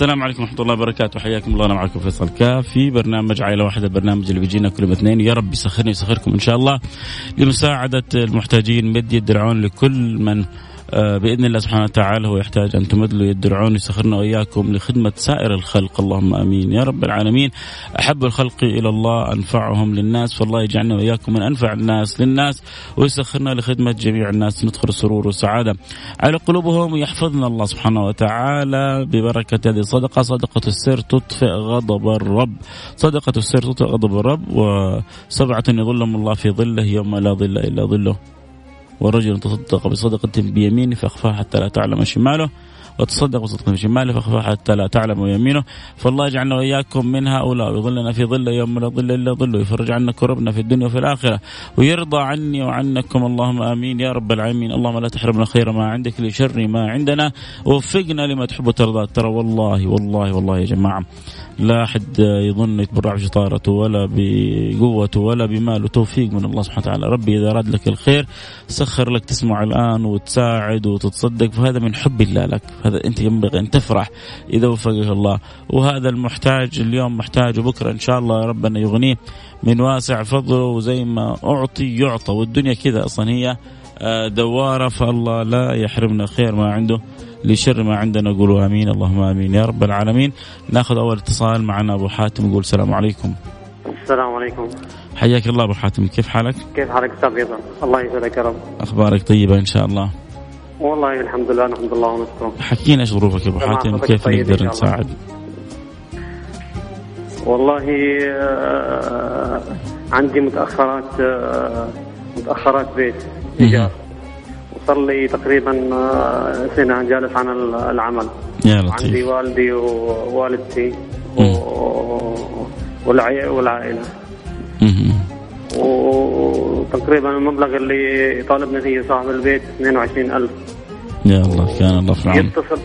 السلام عليكم ورحمة الله وبركاته. حياكم الله. أنا معكم فيصل كاف في برنامج عائلة واحدة البرنامج اللي بيجينا كل يوم اثنين. يا رب يسخرني ويسخركم إن شاء الله. لمساعدة المحتاجين مد يد لكل من بإذن الله سبحانه وتعالى هو يحتاج أن تمد له يد العون يسخرنا وإياكم لخدمة سائر الخلق. اللهم آمين. يا رب العالمين أحب الخلق إلى الله أنفعهم للناس فالله يجعلنا وإياكم من أنفع الناس للناس ويسخرنا لخدمة جميع الناس ندخل سرور وسعادة على قلوبهم ويحفظنا الله سبحانه وتعالى ببركة هذه الصدقة. صدقة السر تطفئ غضب الرب. صدقة السر تطفئ غضب الرب وسبعة يظلهم الله في ظله يوم لا ظل إلا ظله. ورجل تصدق بصدقة بيمينه فأخفاها حتى لا تعلم شماله. وتصدق بصدقة بشماله فأخفاها حتى لا تعلم يمينه. فالله يجعلنا وإياكم من هؤلاء ويظلنا في ظل يوم لا ظل إلا ظله ويفرج عنا كربنا في الدنيا وفي الآخرة ويرضى عني وعنكم اللهم آمين. يا رب العالمين اللهم لا تحرمنا خير ما عندك لشر ما عندنا ووفقنا لما تحب وترضى. ترى والله والله والله يا جماعة لا أحد يظن يتبرع بشطارته ولا بقوته ولا بماله. توفيق من الله سبحانه وتعالى. ربي إذا أراد لك الخير سخر لك تسمع الآن وتساعد وتتصدق فهذا من حب الله لك. هذا أنت ينبغي أن تفرح إذا وفقك الله. وهذا المحتاج اليوم محتاج وبكرة إن شاء الله ربنا يغنيه من واسع فضله وزي ما أعطي يعطى. والدنيا كذا أصلا هي آه، دوارة فالله لا يحرمنا خير ما عنده لشر ما عندنا. قولوا آمين اللهم آمين يا رب العالمين. ناخذ أول اتصال معنا أبو حاتم يقول السلام عليكم. السلام عليكم. حياك الله أبو حاتم كيف حالك؟ كيف حالك أستاذ؟ الله يسعدك يا رب. أخبارك طيبة إن شاء الله. والله الحمد لله نحمد الله ونشكره. حكينا إيش ظروفك يا أبو حاتم؟ كيف نقدر. نساعد؟ والله آه، عندي متأخرات آه، متأخرات بيت. ايجار وصار لي تقريبا آه، سنة جالس عن العمل. يا عندي لطيف والدي ووالدتي والعائلة. وتقريبا المبلغ اللي طالبنا فيه صاحب البيت 22000 يا الله كان الله في العون. يتصل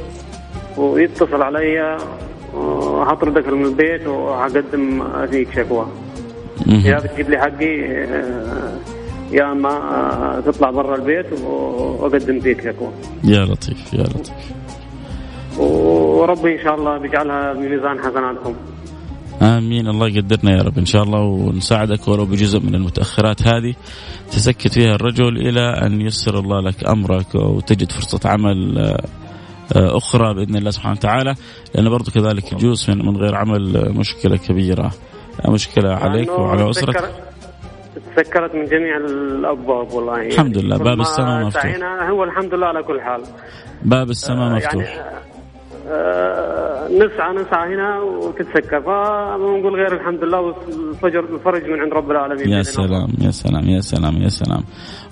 ويتصل علي آه، هطردك من البيت وهقدم فيك شكوى. يا. بتجيب لي حقي آه، يا إما آه، تطلع برا البيت وأقدم فيك شكوى. يا لطيف يا لطيف. وربي إن شاء الله بيجعلها بميزان حسناتكم. آمين. الله يقدرنا يا رب. إن شاء الله ونساعدك ولو بجزء من المتأخرات هذه تسكت فيها الرجل إلى أن يسر الله لك أمرك وتجد فرصة عمل آه، آه، أخرى بإذن الله سبحانه وتعالى. لأن برضو كذلك الجلوس من غير عمل آه، مشكلة كبيرة. آه، مشكلة عليك وعلى أسرتك. تسكرت- من جميع الأبواب والله. الحمد لله، باب ما السماء مفتوح. هو الحمد لله على كل حال. باب السماء يعني مفتوح. آه، نسعى نسعى هنا وتتسكر. فما نقول غير الحمد لله والفجر الفرج من عند رب العالمين. يا. سلام يا سلام يا سلام يا سلام.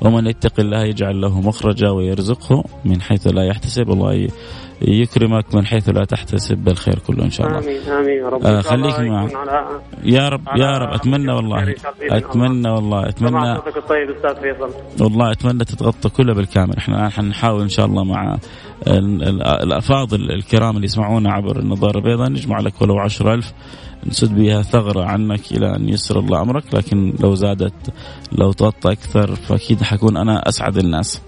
ومن يتق الله يجعل له مخرجا ويرزقه من حيث لا يحتسب. الله يكرمك من حيث لا تحتسب. الخير كله إن شاء الله. آمين آمين يا رب. آه، خليك مع- يكون على يا رب يا رب أتمنى والله. أتمنى والله أتمنى. سمع صوتك الطيب أستاذ فيصل. والله أتمنى تتغطى كلها بالكامل. إحنا الآن حنحاول إن شاء الله مع ال- ال- الافاضل الكرام اللي يسمعونا عبر النظارة البيضاء نجمع لك ولو عشر ألف نسد بها ثغرة عنك إلى أن يسر الله أمرك لكن لو زادت لو تغطى أكثر فأكيد حكون أنا أسعد الناس.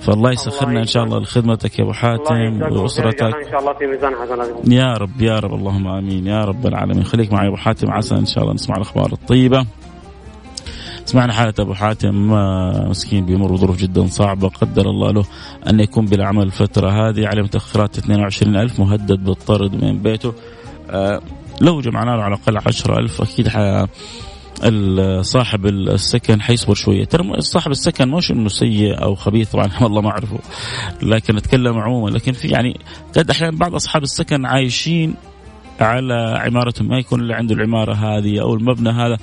فالله يسخرنا إن شاء الله لخدمتك يا الله حاتم ويجعلنا إن شاء الله في ميزان حسناتكم يا رب يا رب اللهم آمين. يا رب العالمين. خليك معي أبو حاتم عسى إن شاء الله نسمع الأخبار الطيبة. سمعنا حالة أبو حاتم آه، مسكين بيمر بظروف جدا صعبة قدر الله له أن يكون بلا عمل الفترة هذه عليه متأخرات 22 ألف مهدد بالطرد من بيته. آه، لو جمعنا له على الأقل 10 ألف أكيد ح- ال- صاحب السكن حيصبر شوية. ترى صاحب السكن مش انه سيء أو خبيث طبعا والله ما أعرفه لكن أتكلم عموما. لكن في يعني قد أحيانا بعض أصحاب السكن عايشين على عمارته ما يكون اللي عنده العمارة هذه أو المبنى هذا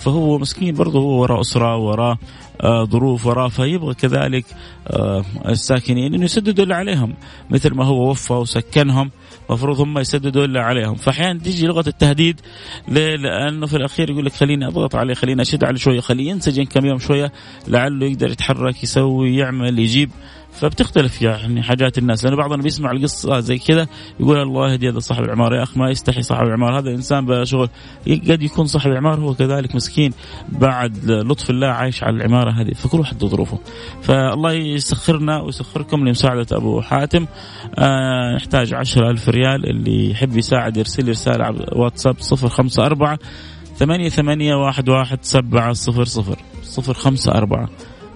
فهو مسكين برضه هو وراء أسرة وراء آه، ظروف وراه فيبغى كذلك آه، الساكنين إنه يسددوا اللي عليهم مثل ما هو وفى وسكنهم المفروض هم يسددوا اللي عليهم فأحيانا تيجي لغة التهديد ليه؟ لأنه في الأخير يقول لك خليني أضغط عليه خليني أشد عليه شوية خليه ينسجن كم يوم شوية لعله يقدر يتحرك يسوي يعمل يجيب فبتختلف يعني حاجات الناس. لأنه بعضنا بيسمع القصة زي كذا يقول الله يهدي هذا صاحب العماره يا اخ ما يستحي صاحب العماره هذا إنسان بشغل قد يكون صاحب العماره هو كذلك مسكين بعد لطف الله عايش على العمارة هذه. فكل واحد ظروفه. فالله يسخرنا ويسخركم لمساعدة أبو حاتم. آه نحتاج عشرة ألف ريال. اللي يحب يساعد يرسل لي رسالة على واتساب صفر خمسة أربعة ثمانية ثمانية واحد واحد سبعة صفر صفر. صفر خمسة أربعة.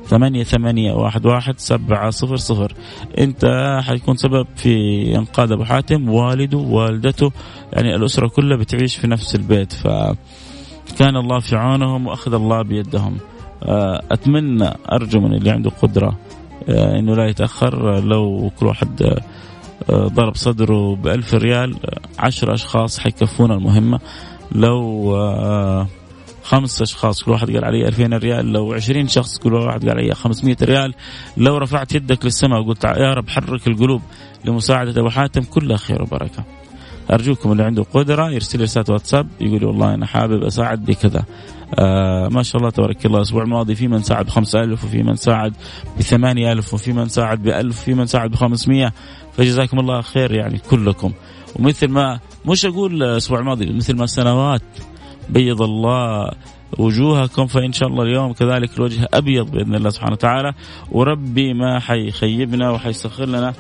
ثمانية ثمانية واحد واحد سبعة صفر صفر. أنت حيكون سبب في إنقاذ أبو حاتم والده والدته يعني الأسرة كلها بتعيش في نفس البيت. فكان الله في عونهم وأخذ الله بيدهم. آه، أتمنى أرجو من اللي عنده قدرة آه، أنه لا يتأخر. لو كل واحد آه، ضرب صدره بألف ريال عشر أشخاص حيكفونا المهمة. لو خمس أشخاص كل واحد قال علي 2000 ريال. لو 20 شخص كل واحد قال علي 500 ريال. لو رفعت يدك للسماء وقلت يا رب حرك القلوب لمساعدة أبو حاتم كلها خير وبركة. أرجوكم اللي عنده قدرة يرسل رسالة واتساب يقول والله أنا حابب أساعد بكذا. آه ما شاء الله تبارك الله الأسبوع الماضي في من ساعد ب 5000 وفي من ساعد ب 8000 وفي من ساعد ب 1000 وفي من ساعد ب 500 فجزاكم الله خير يعني كلكم. ومثل ما مش أقول الأسبوع الماضي مثل ما سنوات بيض الله وجوهكم فإن شاء الله اليوم كذلك الوجه أبيض بإذن الله سبحانه وتعالى. وربي ما حيخيبنا وحيسخر لنا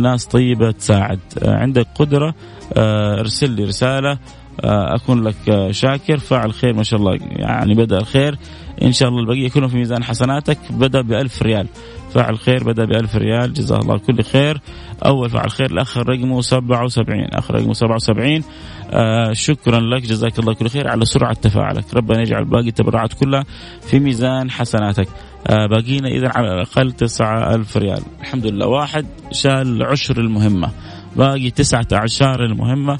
ناس طيبة تساعد. عندك قدرة آه، ارسل لي رسالة آه، أكون لك شاكر. فاعل خير ما شاء الله يعني بدأ الخير. إن شاء الله البقية كلهم في ميزان حسناتك بدأ بألف ريال. فاعل خير بدأ بألف ريال جزاه الله كل خير. أول فاعل خير الاخ رقمه 77 اخ رقمه 77 آه شكرا لك جزاك الله كل خير على سرعة تفاعلك. ربنا يجعل باقي التبرعات كلها في ميزان حسناتك. آه باقينا إذا على الأقل 9000 ريال. الحمد لله. واحد شال عشر المهمة باقي تسعة أعشار المهمة.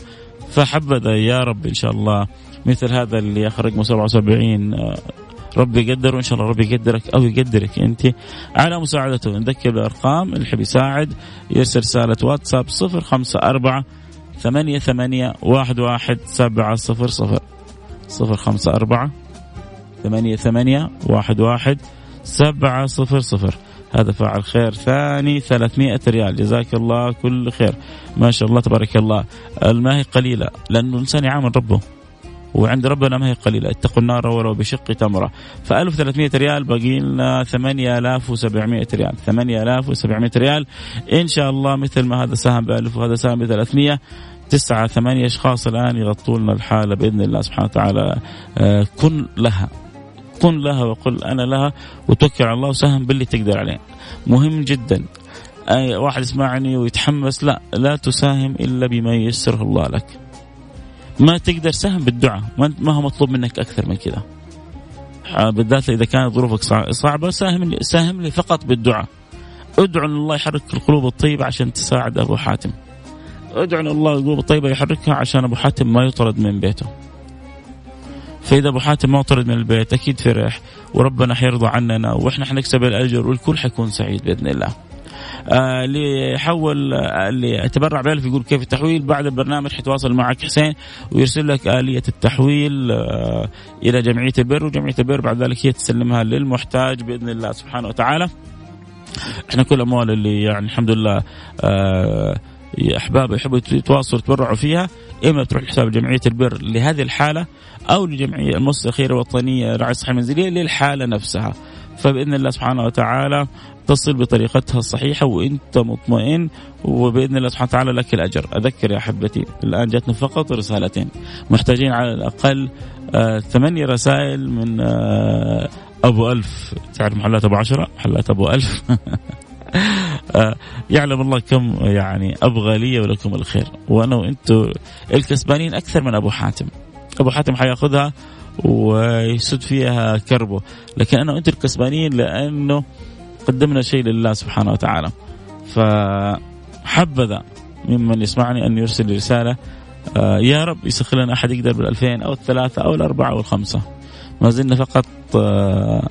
فحبذا يا رب إن شاء الله مثل هذا اللي أخ رقمه 77 ربي يقدره ان شاء الله ربي يقدرك أو يقدرك أنت على مساعدته. نذكر بالارقام اللي يحب يساعد يرسل رسالة واتساب 054 ثمانية ثمانية واحد واحد سبعة صفر صفر. صفر خمسة أربعة ثمانية ثمانية واحد واحد سبعة صفر صفر. هذا فاعل خير. ثاني 300 ريال. جزاك الله كل خير. ما شاء الله تبارك الله. ما هي قليلة لأنه الإنسان يعامل ربه. وعند ربنا ما هي قليلة. اتقوا النار ولو بشق تمرة. ف 1300 ريال باقي لنا 8700 ريال. 8700 ريال. إن شاء الله مثل ما هذا ساهم ب 1000 وهذا ساهم ب 300 تسعة ثمانية أشخاص الآن يغطوا لنا الحالة بإذن الله سبحانه وتعالى. آه، كن لها. كن لها وقل أنا لها وتوكل على الله وساهم باللي تقدر عليه. مهم جدا. أي واحد يسمعني ويتحمس لا لا تساهم إلا بما ييسره الله لك. ما تقدر سهم بالدعاء. ما هو مطلوب منك أكثر من كذا. آه، بالذات إذا كانت ظروفك صعبة ساهم ساهم لي فقط بالدعاء. ادعو أن الله يحرك القلوب الطيبة عشان تساعد أبو حاتم. ادعو أن الله القلوب الطيبة يحركها عشان أبو حاتم ما يطرد من بيته. فإذا أبو حاتم ما طرد من البيت أكيد فرح وربنا حيرضى عننا وإحنا حنكسب الأجر والكل حيكون سعيد بإذن الله. اللي يحول آه، اللي يتبرع بألف يقول كيف التحويل؟ بعد البرنامج حيتواصل معك حسين ويرسل لك آلية التحويل آه، إلى جمعية البر وجمعية البر بعد ذلك هي تسلمها للمحتاج بإذن الله سبحانه وتعالى. إحنا كل الاموال اللي يعني الحمد لله أحباب يحبوا يتواصلوا يتبرعوا فيها إما تروح لحساب جمعية البر لهذه الحالة أو لجمعية المؤسسه الخيريه الوطنية رعاية الصحه المنزليه للحالة نفسها. فبإذن الله سبحانه وتعالى تصل بطريقتها الصحيحة وانت مطمئن وبإذن الله سبحانه وتعالى لك الأجر، أذكر يا أحبتي الآن جاتنا فقط رسالتين، محتاجين على الأقل آه ثمانية رسائل من آه أبو ألف، تعرف محلات أبو عشرة، محلات أبو ألف. آه يعلم الله كم يعني أبغى لي ولكم الخير، وأنا وأنتم الكسبانين أكثر من أبو حاتم. أبو حاتم حيأخذها ويسد فيها كربه. لكن أنا وأنتم الكسبانين لأنه قدمنا شيء لله سبحانه وتعالى. فحبذا ممن يسمعني أن يرسل رسالة آه يا رب يسخر لنا أحد يقدر بالألفين أو الثلاثة أو الأربعة أو الخمسة. ما زلنا فقط آه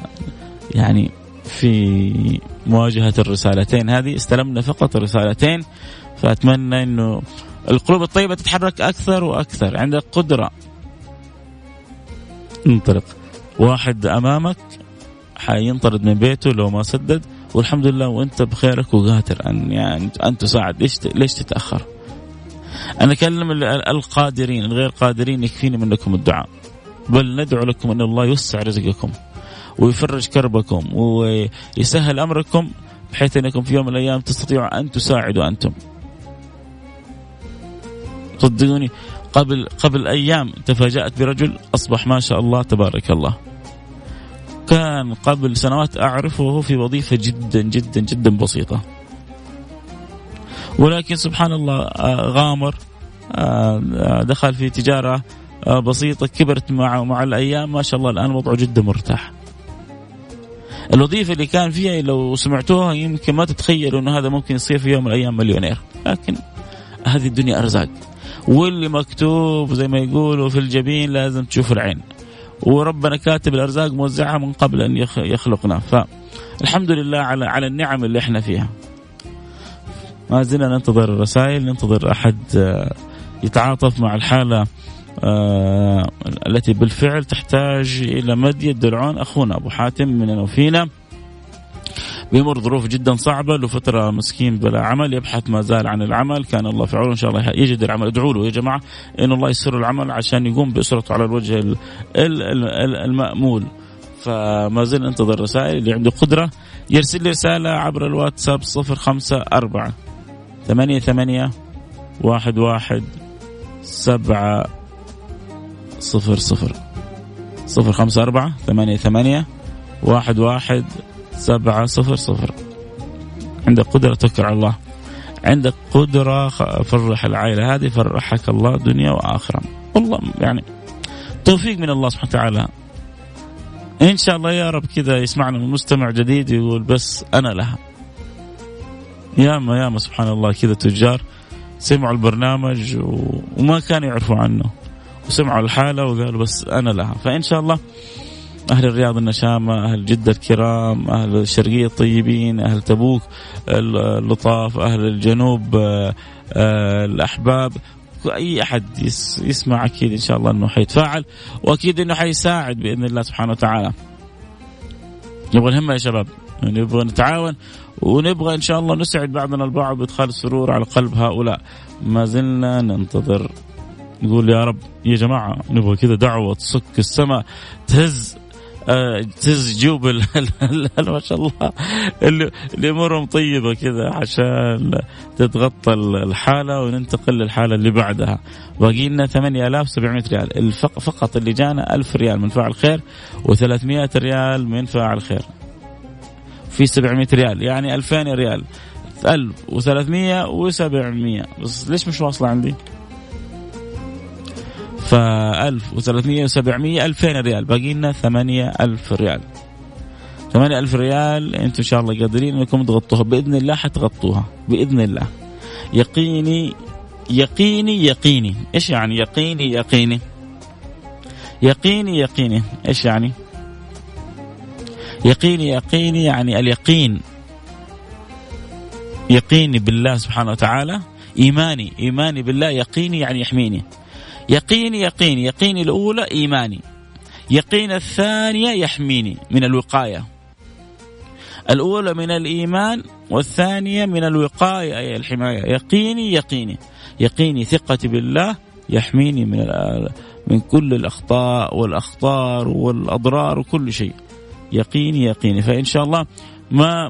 يعني في مواجهة الرسالتين. هذه استلمنا فقط الرسالتين فأتمنى إنه القلوب الطيبة تتحرك أكثر وأكثر. عندك قدرة انطلق. واحد أمامك حينطرد من بيته لو ما سدد والحمد لله وانت بخيرك وقادر أن يعني أن تساعد ليش ليش تتأخر؟ أنا أكلم القادرين الغير قادرين يكفيني منكم الدعاء بل ندعو لكم أن الله يوسع رزقكم ويفرج كربكم ويسهل أمركم بحيث أنكم في يوم من الأيام تستطيعوا أن تساعدوا أنتم. صدقوني قبل قبل أيام تفاجأت برجل أصبح ما شاء الله تبارك الله. كان قبل سنوات أعرفه وهو في وظيفة جدا جدا جدا بسيطة. ولكن سبحان الله آه، غامر آه، دخل في تجارة آه، بسيطة كبرت مع مع الأيام ما شاء الله الآن وضعه جدا مرتاح. الوظيفة اللي كان فيها لو سمعتوها يمكن ما تتخيلوا إنه هذا ممكن يصير في يوم من الأيام مليونير، لكن هذه الدنيا أرزاق. واللي مكتوب زي ما يقولوا في الجبين لازم تشوف العين. وربنا كاتب الأرزاق موزعها من قبل أن يخلقنا، فالحمد لله على على النعم اللي إحنا فيها. ما زلنا ننتظر الرسائل ننتظر أحد آه، يتعاطف مع الحالة آه التي بالفعل تحتاج إلى مد يد العون. أخونا أبو حاتم من وفينا بيمر ظروف جدا صعبة له فتره مسكين بلا عمل يبحث ما زال عن العمل. كان الله في عونه إن شاء الله يجد العمل. ادعوا له يا جماعة إن الله يسر العمل عشان يقوم بأسرته على الوجه المأمول. فما زلنا ننتظر الرسائل اللي عنده قدرة يرسل لي رسالة عبر الواتساب 054 ثمانية ثمانية واحد واحد سبعة صفر صفر. صفر خمسة أربعة ثمانية ثمانية واحد واحد سبعة صفر صفر. عندك قدرة توكل على الله. عندك قدرة فرح العائلة. هذه فرحك الله دنيا وآخرة. والله يعني توفيق من الله سبحانه وتعالى. إن شاء الله يا رب كذا يسمعنا مستمع جديد يقول بس أنا لها. ياما ياما سبحان الله كذا تجار سمعوا البرنامج وما كانوا يعرفوا عنه. وسمعوا الحالة وقالوا بس أنا لها. فإن شاء الله أهل الرياض النشامة أهل جدة الكرام أهل الشرقية الطيبين أهل تبوك اللطاف أهل الجنوب آه، آه، الأحباب. أي أحد يسمع أكيد إن شاء الله إنه حيتفاعل وأكيد إنه حيساعد بإذن الله سبحانه وتعالى. نبغى الهمة يا شباب نبغى نتعاون ونبغى إن شاء الله نسعد بعضنا البعض بإدخال السرور على قلب هؤلاء. ما زلنا ننتظر. نقول يا رب يا جماعة نبغى كذا دعوة تصك السماء تهز آه، تهز جوب ما شاء الله. اللي, اللي أمورهم طيبة كذا عشان تتغطى الحالة وننتقل للحالة اللي بعدها. باقي لنا 8700 ريال. فقط اللي جانا 1000 ريال من فاعل خير و300 ريال من فاعل خير. في 700 ريال يعني 2000 ريال. 1300 و700 بس ليش مش واصلة عندي؟ ف 1300 و700 2000 ريال. باقي لنا 8000 ريال. 8000 ريال أنتم إن شاء الله قادرين إنكم تغطوها. بإذن الله حتغطوها. بإذن الله. يقيني يقيني يقيني. إيش يعني يقيني يقيني؟ يقيني يقيني. إيش يعني؟ يقيني يقيني يعني اليقين. يقيني بالله سبحانه وتعالى. إيماني. إيماني بالله. يقيني يعني يحميني. يقيني يقيني يقيني الأولى إيماني. يقين الثانية يحميني من الوقاية. الأولى من الإيمان والثانية من الوقاية أي الحماية. يقيني يقيني. يقيني ثقتي بالله يحميني من من كل الأخطاء والأخطار والأضرار وكل شيء. يقيني يقيني. فإن شاء الله ما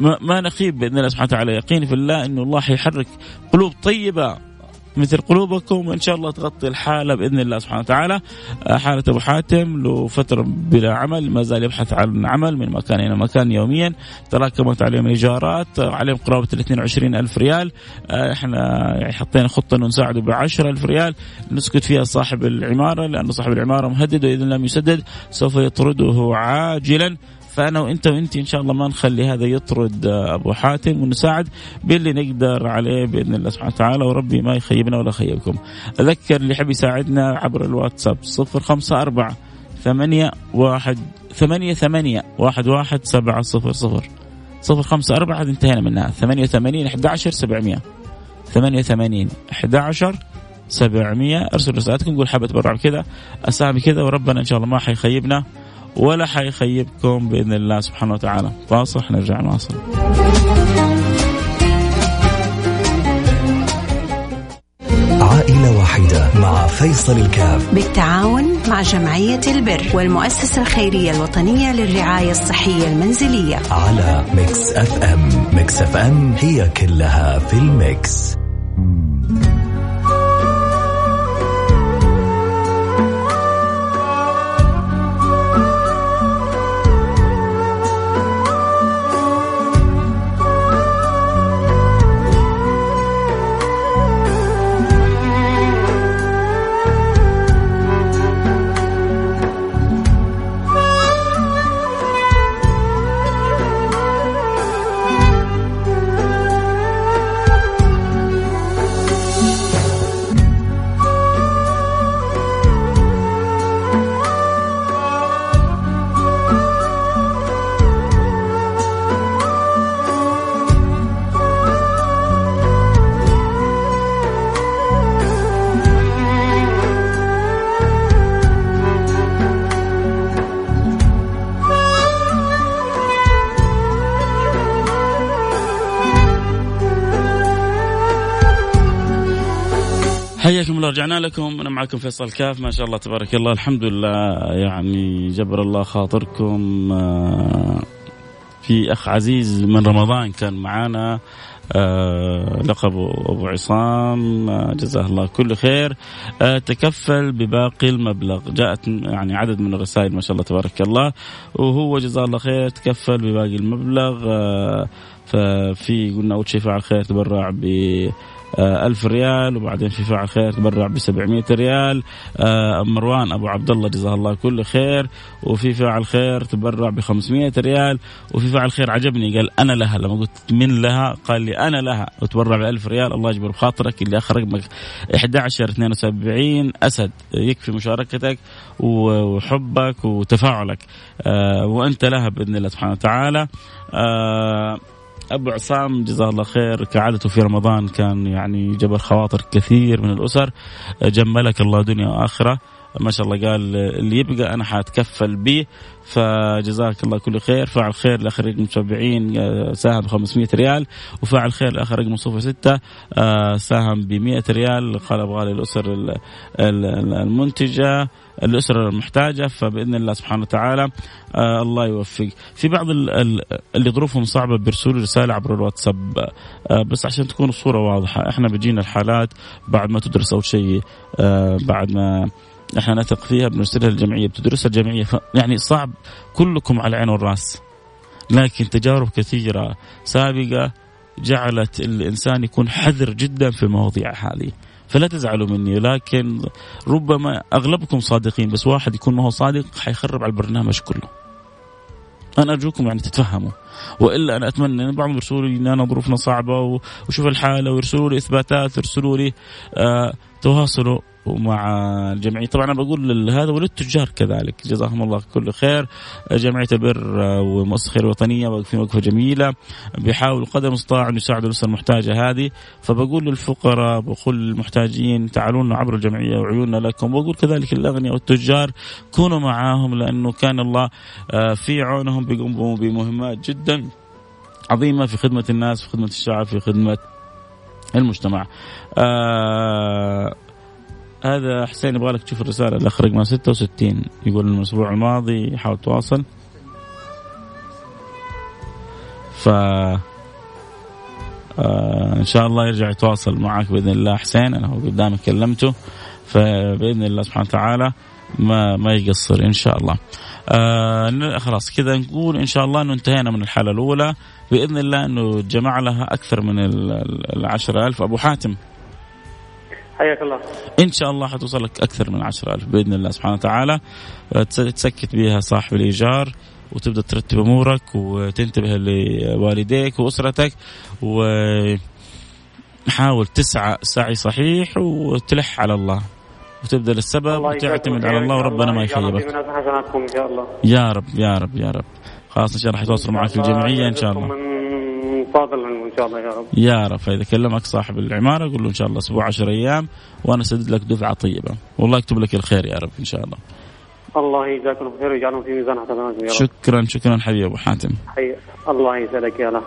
ما, ما نخيب بإذن الله سبحانه وتعالى. يقيني في الله إنه الله حيحرك قلوب طيبة. مثل قلوبكم وإن شاء الله تغطي الحالة بإذن الله سبحانه وتعالى. آه، حالة أبو حاتم له فترة بلا عمل ما زال يبحث عن عمل من مكان إلى مكان يوميا. تراكمت عليهم الايجارات عليهم قرابة ال 22 ألف ريال. آه، إحنا يعني حطينا خطة إنه نساعده ب 10 ألف ريال. نسكت فيها صاحب العمارة لأنه صاحب العمارة مهدد واذا لم يسدد سوف يطرده عاجلا. فأنا وإنت وانت إن شاء الله ما نخلي هذا يطرد أبو حاتم ونساعد باللي نقدر عليه بإذن الله سبحانه وتعالى وربي ما يخيبنا ولا يخيبكم. أذكر اللي يحب يساعدنا عبر الواتساب 054 ثمانية واحد ثمانية ثمانية واحد واحد سبعة صفر صفر صفر خمسة أربعة انتهينا منها ثمانية وثمانين أحد عشر سبعمية ثمانية وثمانين أحد عشر سبعمية ارسل رسالتكم قول حابة تبرع بكذا أسامي كذا وربنا إن شاء الله ما حيخيبنا ولا حيخيبكم بإذن الله سبحانه وتعالى. فاصل نرجع نواصل عائلة واحدة مع فيصل الكاف. بالتعاون مع جمعية البر والمؤسسة الخيرية الوطنية للرعاية الصحية المنزلية. على ميكس أف أم. ميكس أف أم هي كلها في الميكس. حياكم الله رجعنا لكم. أنا معكم فيصل كاف. ما شاء الله تبارك الله. الحمد لله. يعني جبر الله خاطركم. آه، في أخ عزيز من رمضان كان معانا. آه، لقبه أبو عصام. آه، جزاه الله كل خير. تكفل بباقي المبلغ. جاءت يعني عدد من الرسائل ما شاء الله تبارك الله. وهو جزاه الله خير تكفل بباقي المبلغ. ففي قلنا أول شيء فعل خير تبرع ب ألف ريال وبعدين في فاعل خير تبرع ب 700 ريال. آه، مروان أبو عبد الله جزاه الله كل خير. وفي فاعل خير تبرع ب 500 ريال. وفي فاعل خير عجبني قال أنا لها لما قلت من لها قال لي أنا لها وتبرع ب 1000 ريال. الله يجبر بخاطرك اللي آخر رقمك 11 72 أسد يكفي مشاركتك وحبك وتفاعلك. آه، وأنت لها بإذن الله سبحانه وتعالى. أبو عصام جزاه الله خير. كعادته في رمضان كان يعني جبر خواطر كثير من الأسر. جملك الله دنيا وآخرة. ما شاء الله قال اللي يبقى أنا حاتكفل به. فجزاك الله كل خير. فاعل خير لآخر رقم 70 آه، ساهم ب 500 ريال. وفاعل خير لآخر رقم 06 آه، ساهم ب 100 ريال. قال أبغى للأسر المنتجة. الأسرة المحتاجة فبإذن الله سبحانه وتعالى آه الله يوفق. في بعض اللي ظروفهم صعبة بيرسلوا رسالة عبر الواتساب آه بس عشان تكون الصورة واضحة. إحنا بيجينا الحالات بعد ما تدرس أول شيء آه بعد ما إحنا نثق فيها بنرسلها للجمعية. بتدرسها الجمعية يعني صعب كلكم على العين والرأس. لكن تجارب كثيرة سابقة جعلت الإنسان يكون حذر جدا في المواضيع هذه. فلا تزعلوا مني لكن ربما أغلبكم صادقين بس واحد يكون ما هو صادق حيخرب على البرنامج كله. أنا أرجوكم يعني تتفهموا. وإلا أنا أتمنى إن بعضهم يرسلوا لي إن أنا ظروفنا صعبة وشوف الحالة ويرسلوا لي إثباتات يرسلوا لي آه تواصلوا. ومع الجمعية. طبعا أنا بقول هذا وللتجار كذلك. جزاهم الله كل خير. جمعية البر والمؤسسه الخير الوطنيه واقفين وقفة جميلة. بيحاولوا قدر المستطاع أن يساعدوا الاسر المحتاجة هذه. فبقول للفقراء بقول للمحتاجين تعالوا لنا عبر الجمعية وعيوننا لكم. واقول كذلك الاغنياء والتجار كونوا معاهم لأنه كان الله آه، في عونهم بيقوموا بمهمات جدا عظيمة في خدمة الناس في خدمة الشعب في خدمة المجتمع. آه هذا حسين يبغى لك تشوف الرسالة الاخ رقم 66 يقول الأسبوع الماضي حاول تواصل. ف آه إن شاء الله يرجع يتواصل معك بإذن الله. حسين أنا هو قدامي كلمته. فبإذن الله سبحانه وتعالى ما ما يقصر إن شاء الله. آه خلاص كذا نقول إن شاء الله إنه انتهينا من الحالة الأولى. بإذن الله إنه جمع لها أكثر من ال 10000 أبو حاتم. حياك الله. إن شاء الله حتوصل لك أكثر من 10000 بإذن الله سبحانه وتعالى. تسكت بها صاحب الإيجار وتبدأ ترتب أمورك وتنتبه لوالديك وأسرتك وحاول تسعى سعي صحيح وتلح على الله. وتبذل السبب وتعتمد على الله وربنا ما يخيبك. يا رب يا رب. يا رب خلاص إن شاء الله راح يتواصلوا معك الجمعية إن شاء الله. فاضل إن شاء الله يا رب. يا رب فإذا كلمك صاحب العمارة قول له إن شاء الله أسبوع 10 أيام وأنا أسدد لك دفعة طيبة. والله يكتب لك الخير يا رب إن شاء الله. الله يجزاكم خير ويجعلهم في ميزان حسناتكم يا رب. شكرا شكرا حبيبي أبو حاتم. حي... الله يسعدك يا له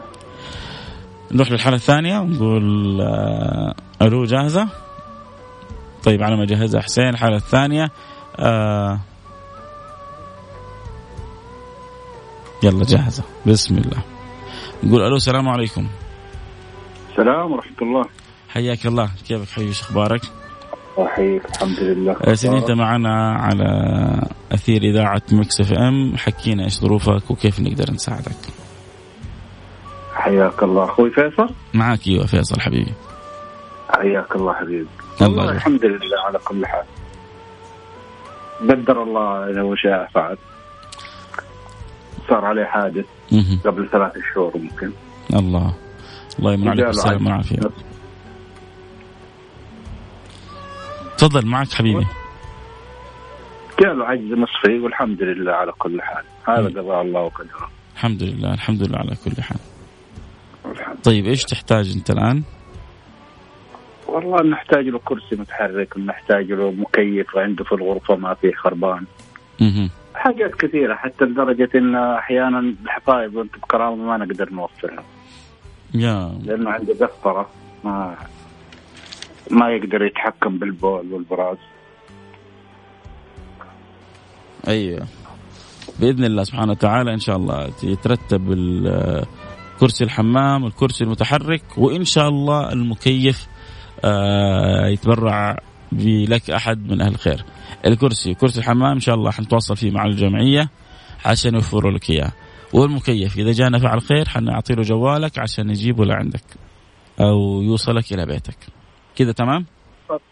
نروح للحالة الثانية ونقول آه، ألو جاهزة؟ طيب على ما جهزها حسين الحالة الثانية آه يلا جاهزة. بسم الله. نقول ألو السلام عليكم. السلام ورحمة الله. حياك الله. كيفك حبيبي؟ أخبارك؟ احييك الحمد لله. آه، سيدي أنت معنا على أثير إذاعة Mix FM. حكينا إيش ظروفك وكيف نقدر نساعدك. حياك الله. أخوي فيصل؟ معك أيوه فيصل حبيبي. حياك الله حبيبي. الله. الحمد لله على كل حال. قدر الله وما شاء فعل. صار عليه حادث. قبل ثلاث شهور ممكن الله الله يمن عليك عجز. والعافية تفضل معك حبيبي جاله عجز نصفي والحمد لله على كل حال هذا. قضاء الله وقدره الحمد لله الحمد لله على كل حال الحمد. طيب إيش تحتاج أنت الآن؟ والله نحتاج له كرسي متحرك نحتاج له مكيف عنده في الغرفة ما فيه خربان مهم. حاجات كثيرة حتى لدرجة إن أحيانا الحفايظ وانت بكرامه ما نقدر نوفرها يا. لأنه عنده قسطره ما ما يقدر يتحكم بالبول والبراز. أيوه. بإذن الله سبحانه وتعالى إن شاء الله يترتب كرسي الحمام الكرسي المتحرك وإن شاء الله المكيف آه، يتبرع لك أحد من أهل الخير. الكرسي كرسي الحمام إن شاء الله حنتواصل فيه مع الجمعية عشان يوفروا لك إياه. والمكيف إذا جانا فعل خير حنعطي له جوالك عشان يجيبه لعندك أو يوصلك إلى بيتك. كذا تمام؟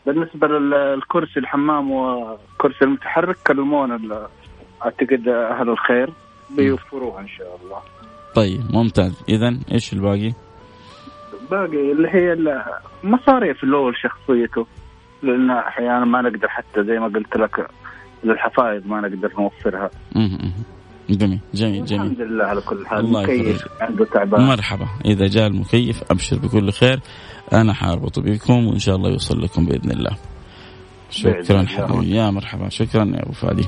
بالنسبة للكرسي الحمام والكرسي المتحرك كلمونا أعتقد أهل الخير بيوفروها إن شاء الله. طيب ممتاز. إذا إيش الباقي؟ باقي اللي هي المصاريف هو شخصيته. لأن أحيانا ما نقدر حتى زي ما قلت لك للحفايظ ما نقدر نوفرها. جميل جميل جميل. الحمد لله على كل حال. الله مكيف. عنده تعبان. مرحبا. إذا جاء المكيف أبشر بكل خير. أنا حاربط بكم وإن شاء الله يوصل لكم بإذن الله. شكرا. حبيبي. يا مرحبا. شكرا يا أبو فادي.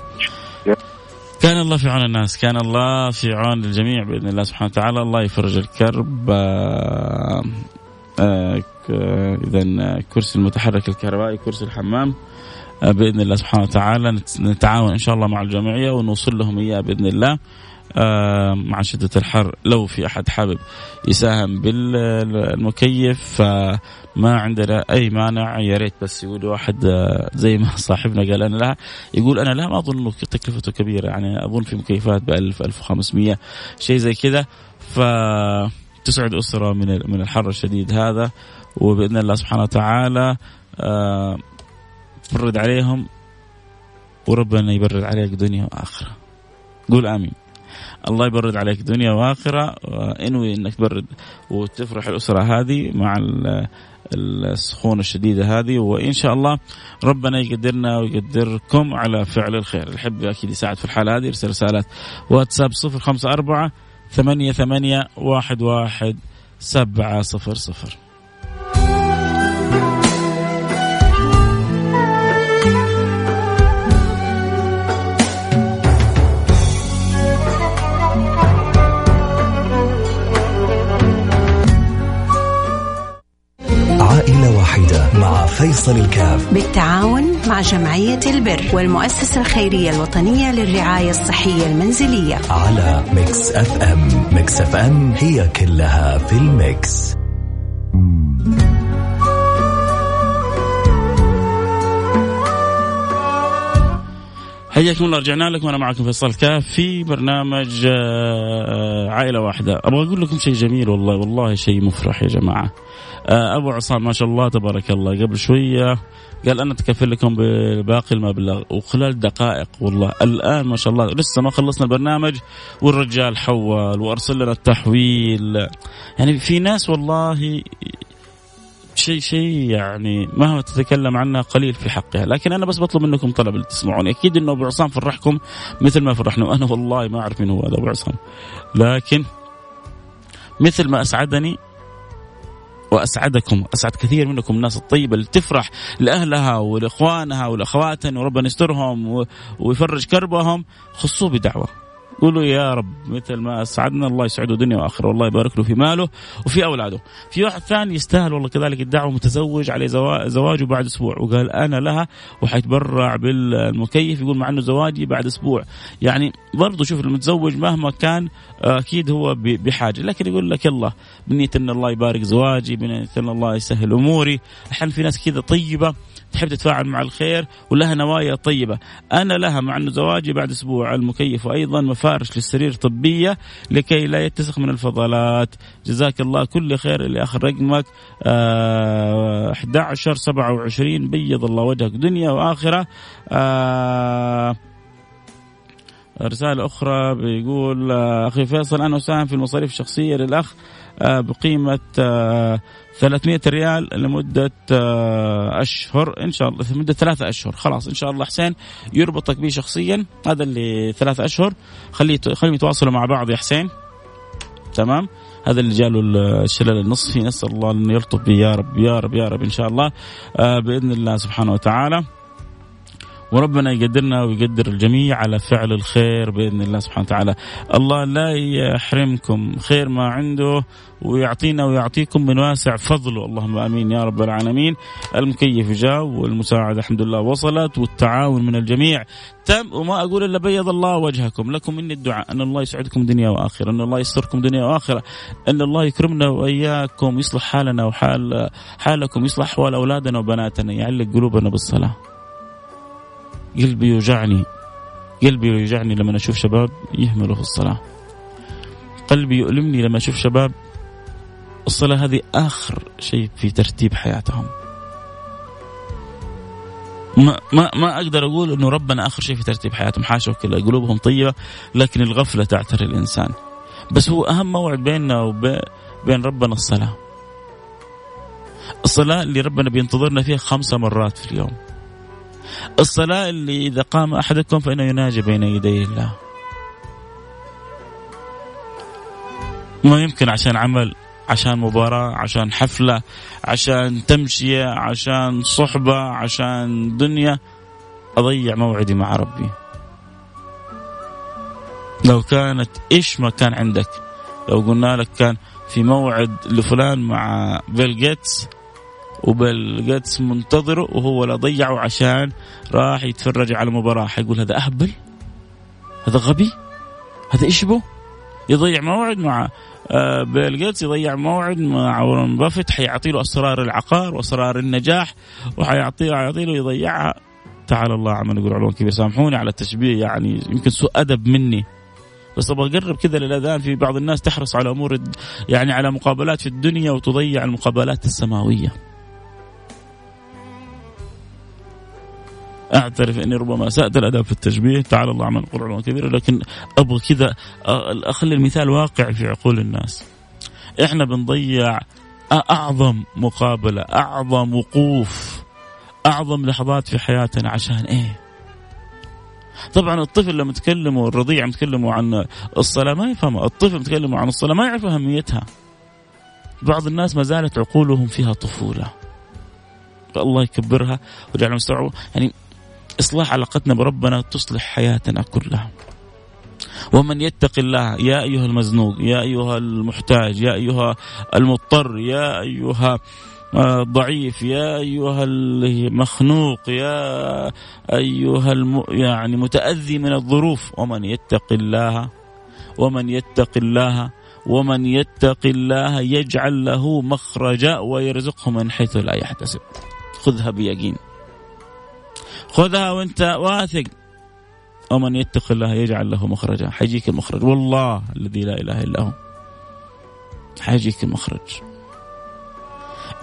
كان الله في عون الناس. كان الله في عون الجميع بإذن الله سبحانه وتعالى. الله يفرج الكرب. اذا كرسي المتحرك الكهربائي كرسي الحمام آه، بإذن الله سبحانه وتعالى نت- نتعاون إن شاء الله مع الجمعية ونوصل لهم إياه بإذن الله آه، مع شدة الحر. لو في أحد حابب يساهم بالمكيف فما عندنا أي مانع يا ريت بس يقول واحد آه، زي ما صاحبنا قال أنا لا يقول أنا لا ما أظن تكلفته كبيرة يعني أظن في مكيفات ب 1000 1500 شيء زي كذا. ف تسعد أسرة من من الحر الشديد هذا وبإذن الله سبحانه وتعالى آه، تبرد عليهم وربنا يبرد عليك دنيا وآخرة. قول آمين. الله يبرد عليك دنيا وآخرة إنوي إنك تبرد وتفرح الأسرة هذه مع ال- السخونة الشديدة هذه وإن شاء الله ربنا يقدرنا ويقدركم على فعل الخير. اللي أكيد يساعد في الحالة هذه يرسل رسالات واتساب 054 ثمانية ثمانية واحد واحد سبعة صفر صفر. مع فيصل الكاف. بالتعاون مع جمعية البر والمؤسسة الخيرية الوطنية للرعاية الصحية المنزلية. على Mix FM. Mix FM هي كلها في ال mix. حياكم الله رجعنا لكم. أنا معكم فيصل كاف في برنامج آه، عائلة واحدة. أبغى أقول لكم شيء جميل والله. والله شيء مفرح يا جماعة. آه، أبو عصام ما شاء الله تبارك الله. قبل شوية قال أنا أتكفل لكم بباقي المبلغ وخلال دقائق والله الآن ما شاء الله لسه ما خلصنا البرنامج والرجال حول وأرسل لنا التحويل. يعني في ناس والله شيء شيء يعني مهما تتكلم عنها قليل في حقها. لكن أنا بس بطلب منكم طلب اللي تسمعوني. أكيد إنه أبو عصام فرحكم مثل ما فرحنا وأنا والله ما أعرف مين هو هذا أبو عصام. لكن مثل ما أسعدني وأسعدكم أسعد كثير منكم الناس الطيبة اللي تفرح لأهلها ولإخوانها ولأخواتها وربنا يسترهم ويفرج كربهم خصوه بدعوة. قولوا يا رب مثل ما أسعدنا الله يسعده دنيا وآخرة. والله يبارك له في ماله وفي أولاده. في واحد ثاني يستاهل والله كذلك الدعوة متزوج عليه زواجه بعد أسبوع. وقال أنا لها وحيتبرع بالمكيف يقول مع إنه زواجي بعد أسبوع. يعني برضه شوف المتزوج مهما كان أكيد هو بحاجة. لكن يقول لك يلا بنية إن الله يبارك زواجي بنية إن الله يسهل أموري. أحيانا في ناس كذا طيبة تحب تتفاعل مع الخير ولها نوايا طيبة. أنا لها مع أنه زواجي بعد أسبوع المكيف وأيضا مفارش للسرير طبية لكي لا يتسخ من الفضلات. جزاك الله كل خير اللي آخر رقمك. آه 11 27 بيض الله وجهك. دنيا وآخرة. آه رسالة أخرى بيقول آه، أخي فيصل أنا أساهم في المصاريف الشخصية للأخ بقيمة 300 آه، ريال لمدة أشهر. إن شاء الله لمدة ثلاثة أشهر. خلاص إن شاء الله حسين يربطك به شخصيا. هذا اللي ثلاثة أشهر. خليه خليهم يتواصلوا مع بعض يا حسين. تمام؟ هذا اللي جاله الشلل النصفي. نسأل الله أن يلطف به يا رب يا رب يا رب إن شاء الله. بإذن الله سبحانه وتعالى. وربنا يقدرنا ويقدر الجميع على فعل الخير بإذن الله سبحانه وتعالى. الله لا يحرمكم خير ما عنده ويعطينا ويعطيكم من واسع فضله. اللهم آمين يا رب العالمين. المكيف جاء والمساعده الحمد لله وصلت والتعاون من الجميع. تم وما أقول إلا بيض الله وجهكم. لكم مني الدعاء. أن الله يسعدكم دنيا وآخرة. أن الله يستركم دنيا وآخرة. أن الله يكرمنا وإياكم. يصلح حالنا وحال حالكم. يصلح احوال أولادنا وبناتنا. يعلق قلوبنا بالصلاة. قلبي يوجعني قلبي يوجعني لما أشوف شباب يهملوا في الصلاة. قلبي يؤلمني لما أشوف شباب الصلاة هذه آخر شيء في ترتيب حياتهم. ما ما ما أقدر أقول إنه ربنا آخر شيء في ترتيب حياتهم. حاشا وكذا قلوبهم طيبة لكن الغفلة تعتري الإنسان. بس هو أهم موعد بيننا وبين ربنا الصلاة. الصلاة اللي ربنا بينتظرنا فيها خمسة مرات في اليوم. الصلاة اللي إذا قام أحدكم فإنه يناجي بين يدي الله. ما يمكن عشان عمل عشان مباراة عشان حفلة عشان تمشية عشان صحبة عشان دنيا. أضيع موعدي مع ربي. لو كانت إيش ما كان عندك. لو قلنا لك كان في موعد لفلان مع بيل جيتس وبيل جيتس منتظره وهو لا ضيعه عشان راح يتفرج على مباراة حيقول هذا أهبل؟ هذا غبي؟ هذا إيش به يضيع موعد مع آه، بيل جيتس يضيع موعد مع وارن بافيت حيعطي له أسرار العقار وأسرار النجاح وحيعطيه يعطي له يضيعها. تعالى الله عما نقول علوا كبيرا سامحوني على التشبيه يعني يمكن سوء أدب مني. بس أبغى أقرب كذا للأذان في بعض الناس تحرص على أمور يعني على مقابلات في الدنيا وتضيع المقابلات السماوية. أعترف إني ربما اسات الادب في التشبيه تعالى الله عمن نقول علوم كبيره لكن أبغى كذا أخلي المثال واقع في عقول الناس. إحنا بنضيع أعظم مقابلة أعظم وقوف أعظم لحظات في حياتنا عشان إيه؟ طبعا الطفل لما تكلموا الرضيع تكلموا عن الصلاة ما يفهمها الطفل تكلموا عن الصلاة ما يعرف أهميتها. بعض الناس ما زالت عقولهم فيها طفولة. الله يكبرها ويجعلهم يستوعبوا. يعني إصلاح علاقتنا بربنا تصلح حياتنا كلها. ومن يتق الله يا أيها المزنوق يا أيها المحتاج يا أيها المضطر يا أيها الضعيف يا أيها المخنوق يا أيها الم... يعني متأذي من الظروف. ومن يتق الله ومن يتق الله ومن يتق الله يجعل له مخرجا ويرزقه من حيث لا يحتسب. خذها بيقين خذها وانت واثق. ومن يتق الله يجعل له مخرجا. حيجيك المخرج. والله الذي لا إله إلا هو. حيجيك المخرج.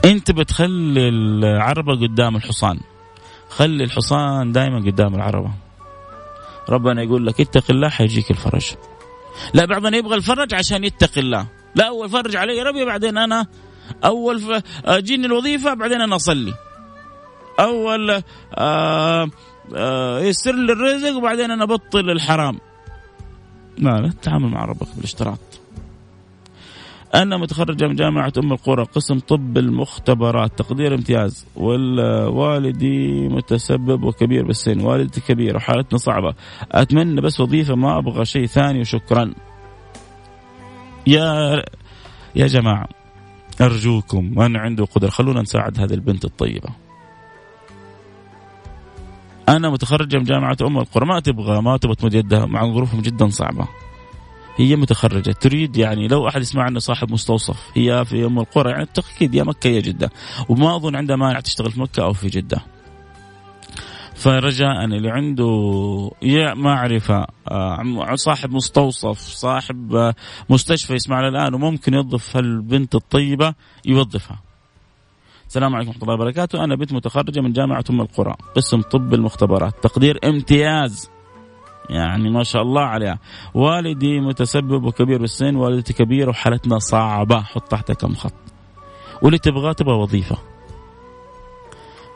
انت بتخلي العربة قدام الحصان. خلي الحصان دائما قدام العربة. ربنا يقول لك اتق الله حيجيك الفرج. لا بعضنا يبغى الفرج عشان يتقي الله. لا اول فرج علي ربي بعدين أنا أول. جيني الوظيفة بعدين أنا أصلي. اول آه آه يسر لي الرزق وبعدين أنا أبطل الحرام. لا لا تتعامل مع ربك بالاشتراط. أنا متخرجة من جامعة أم القرى قسم طب المختبرات تقدير امتياز. والوالدي متسبب وكبير بالسن والدتي كبيرة وحالتنا صعبة. أتمنى بس وظيفة ما أبغى شيء ثاني وشكرا. يا يا جماعة أرجوكم من عنده قدرة خلونا نساعد هذه البنت الطيبة. أنا متخرجة من جامعة أم القرى ما تبغى ما تبغى تمد يدها مع ظروفهم جدا صعبة. هي متخرجة تريد يعني لو أحد يسمع عنه صاحب مستوصف هي في أم القرى يعني أكيد يا مكة يا جدة. وما أظن عندها مانع تشتغل في مكة أو في جدة. فرجاء اللي عنده يا معرفة آه، صاحب مستوصف صاحب آه، مستشفى يسمعنا الآن وممكن يوظف البنت الطيبة يوظفها. السلام عليكم ورحمة الله وبركاته. أنا بنت متخرجة من جامعة أم القرى قسم طب المختبرات. تقدير امتياز. يعني ما شاء الله عليها. والدي متسبب وكبير بالسن والدتي كبيرة وحالتنا صعبة. حط تحتها كم خط. واللي تبغاه تبغى وظيفة.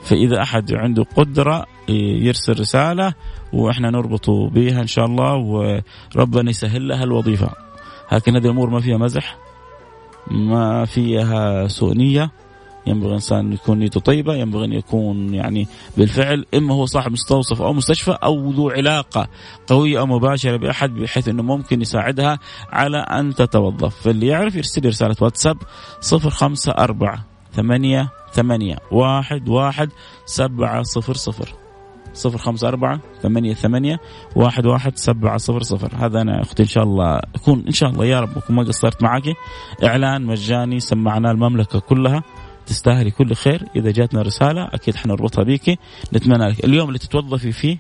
فإذا أحد عنده قدرة يرسل رسالة وإحنا نربطه بها إن شاء الله وربنا يسهل لها الوظيفة. لكن هذه الأمور ما فيها مزح ما فيها سوء نية. ينبغي الإنسان يكون نيته طيبة ينبغي أن يكون يعني بالفعل إما هو صاحب مستوصف أو مستشفى أو ذو علاقة قوية أو مباشرة بأحد بحيث إنه ممكن يساعدها على أن تتوظف. فاللي يعرف يرسل رسالة واتساب 054 ثمانية ثمانية واحد واحد سبعة صفر صفر. صفر خمسة أربعة ثمانية ثمانية واحد واحد سبعة صفر صفر. هذا أنا أختي إن شاء الله أكون إن شاء الله يا رب أكون ما قصرت معك. إعلان مجاني سمعناه المملكة كلها. تستاهلي كل خير. إذا جاتنا رسالة أكيد حنربطها بيكي نتمنى لك اليوم اللي تتوظفي فيه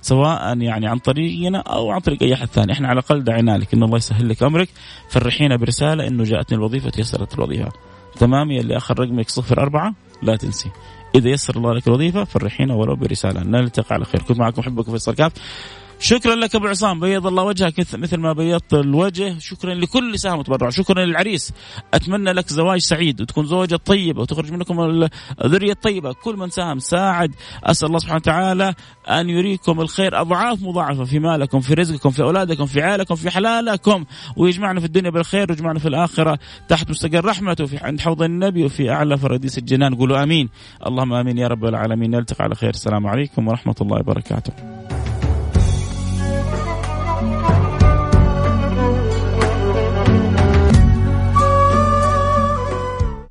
سواء يعني عن طريقنا أو عن طريق أي أحد ثاني، إحنا على الأقل دعينا لك إن الله يسهل لك أمرك، فرحينا برسالة إنه جاءتني الوظيفة تيسرت الوظيفة. تمام؟ يا اللي آخر رقمك صفر أربعة لا تنسي. إذا يسر الله لك الوظيفة فرحينا ولو برسالة، نلتقي على خير، كنت معكم احبكم فيصل كاف. شكرا لك أبو عصام بيض الله وجهك مثل ما بيضت الوجه. شكرا لكل سهم تبرع شكرا للعريس. أتمنى لك زواج سعيد وتكون زوجة طيبة وتخرج منكم الذرية الطيبة. كل من ساهم ساعد. أسأل الله سبحانه وتعالى أن يريكم الخير. أضعاف مضاعفة في مالكم في رزقكم في أولادكم في عيالكم في حلالكم. ويجمعنا في الدنيا بالخير ويجمعنا في الآخرة. تحت مستقر رحمته في عند حوض النبي وفي أعلى فراديس الجنان قولوا آمين. اللهم آمين يا رب العالمين. نلتقي على خير. السلام عليكم ورحمة الله وبركاته.